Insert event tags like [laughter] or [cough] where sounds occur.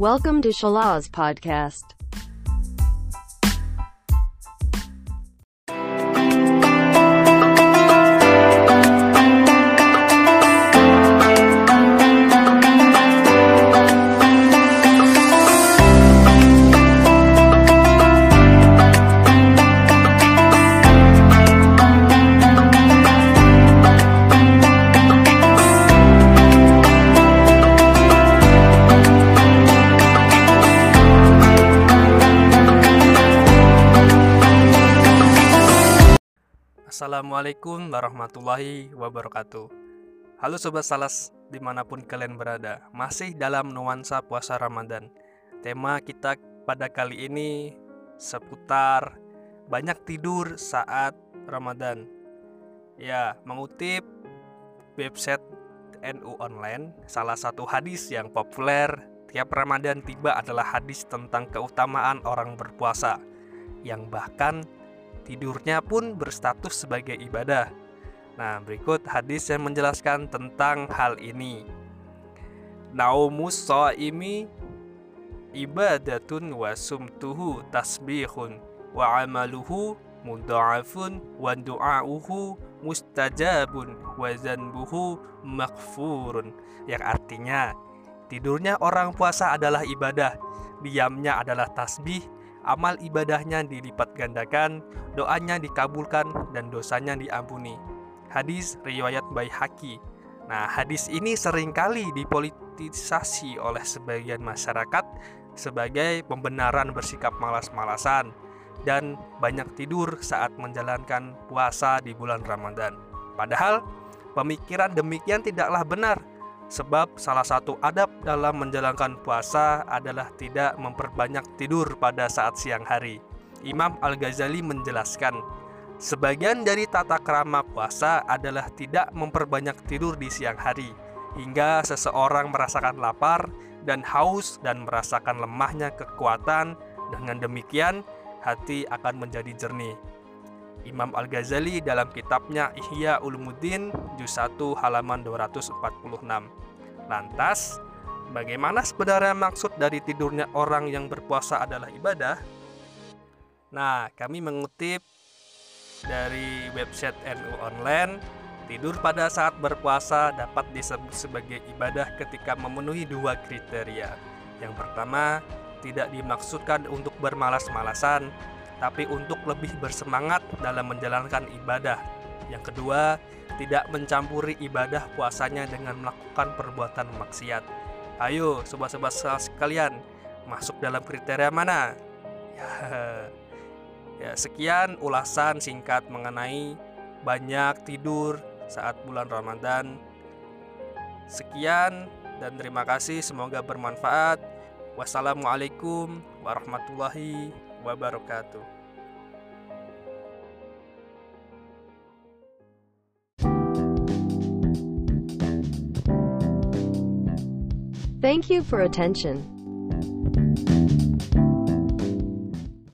Welcome to Shalaz Podcast. Assalamualaikum warahmatullahi wabarakatuh. Halo Sobat Salas di mana pun kalian berada Masih dalam nuansa puasa Ramadan. Tema kita pada kali ini seputar banyak tidur saat Ramadan. Ya, mengutip website NU Online Salah satu hadis yang populer tiap Ramadan tiba adalah hadis tentang keutamaan orang berpuasa Yang bahkan tidurnya pun berstatus sebagai ibadah. Nah, berikut hadis yang menjelaskan tentang hal ini. Naumus shaimi ibadatun wa sumtuhu tasbihun wa amaluhu mudha'afun wa du'a'uhu mustajabun wa zanbuhu maghfurun yang artinya tidurnya orang puasa adalah ibadah diamnya adalah tasbih amal ibadahnya dilipat gandakan, doanya dikabulkan, dan dosanya diampuni. Hadis riwayat Baihaqi. Nah, hadis ini sering kali dipolitisasi oleh sebagian masyarakat sebagai pembenaran bersikap malas-malasan dan banyak tidur saat menjalankan puasa di bulan Ramadan. Padahal, pemikiran demikian tidaklah benar Sebab salah satu adab dalam menjalankan puasa adalah tidak memperbanyak tidur pada saat siang hari. Imam Al-Ghazali menjelaskan, sebagian dari tata kerama puasa adalah tidak memperbanyak tidur di siang hari, hingga seseorang merasakan lapar dan haus dan merasakan lemahnya kekuatan. Dengan demikian, hati akan menjadi jernih. Imam Al-Ghazali dalam kitabnya Ihya Ulumuddin juz 1 halaman 246. Lantas, bagaimana sebenarnya maksud dari tidurnya orang yang berpuasa adalah ibadah? Nah, kami mengutip dari website NU Online, tidur pada saat berpuasa dapat disebut sebagai ibadah ketika memenuhi dua kriteria. Yang pertama, tidak dimaksudkan untuk bermalas-malasan, tapi untuk lebih bersemangat dalam menjalankan ibadah. Yang kedua, tidak mencampuri ibadah puasanya dengan melakukan perbuatan maksiat. Ayo, sobat-sobat sekalian, masuk dalam kriteria mana? Ya, [laughs] ya, sekian ulasan singkat mengenai banyak tidur saat bulan Ramadan. Sekian dan terima kasih, semoga bermanfaat. Wassalamualaikum warahmatullahi wabarakatuh. Thank you for attention.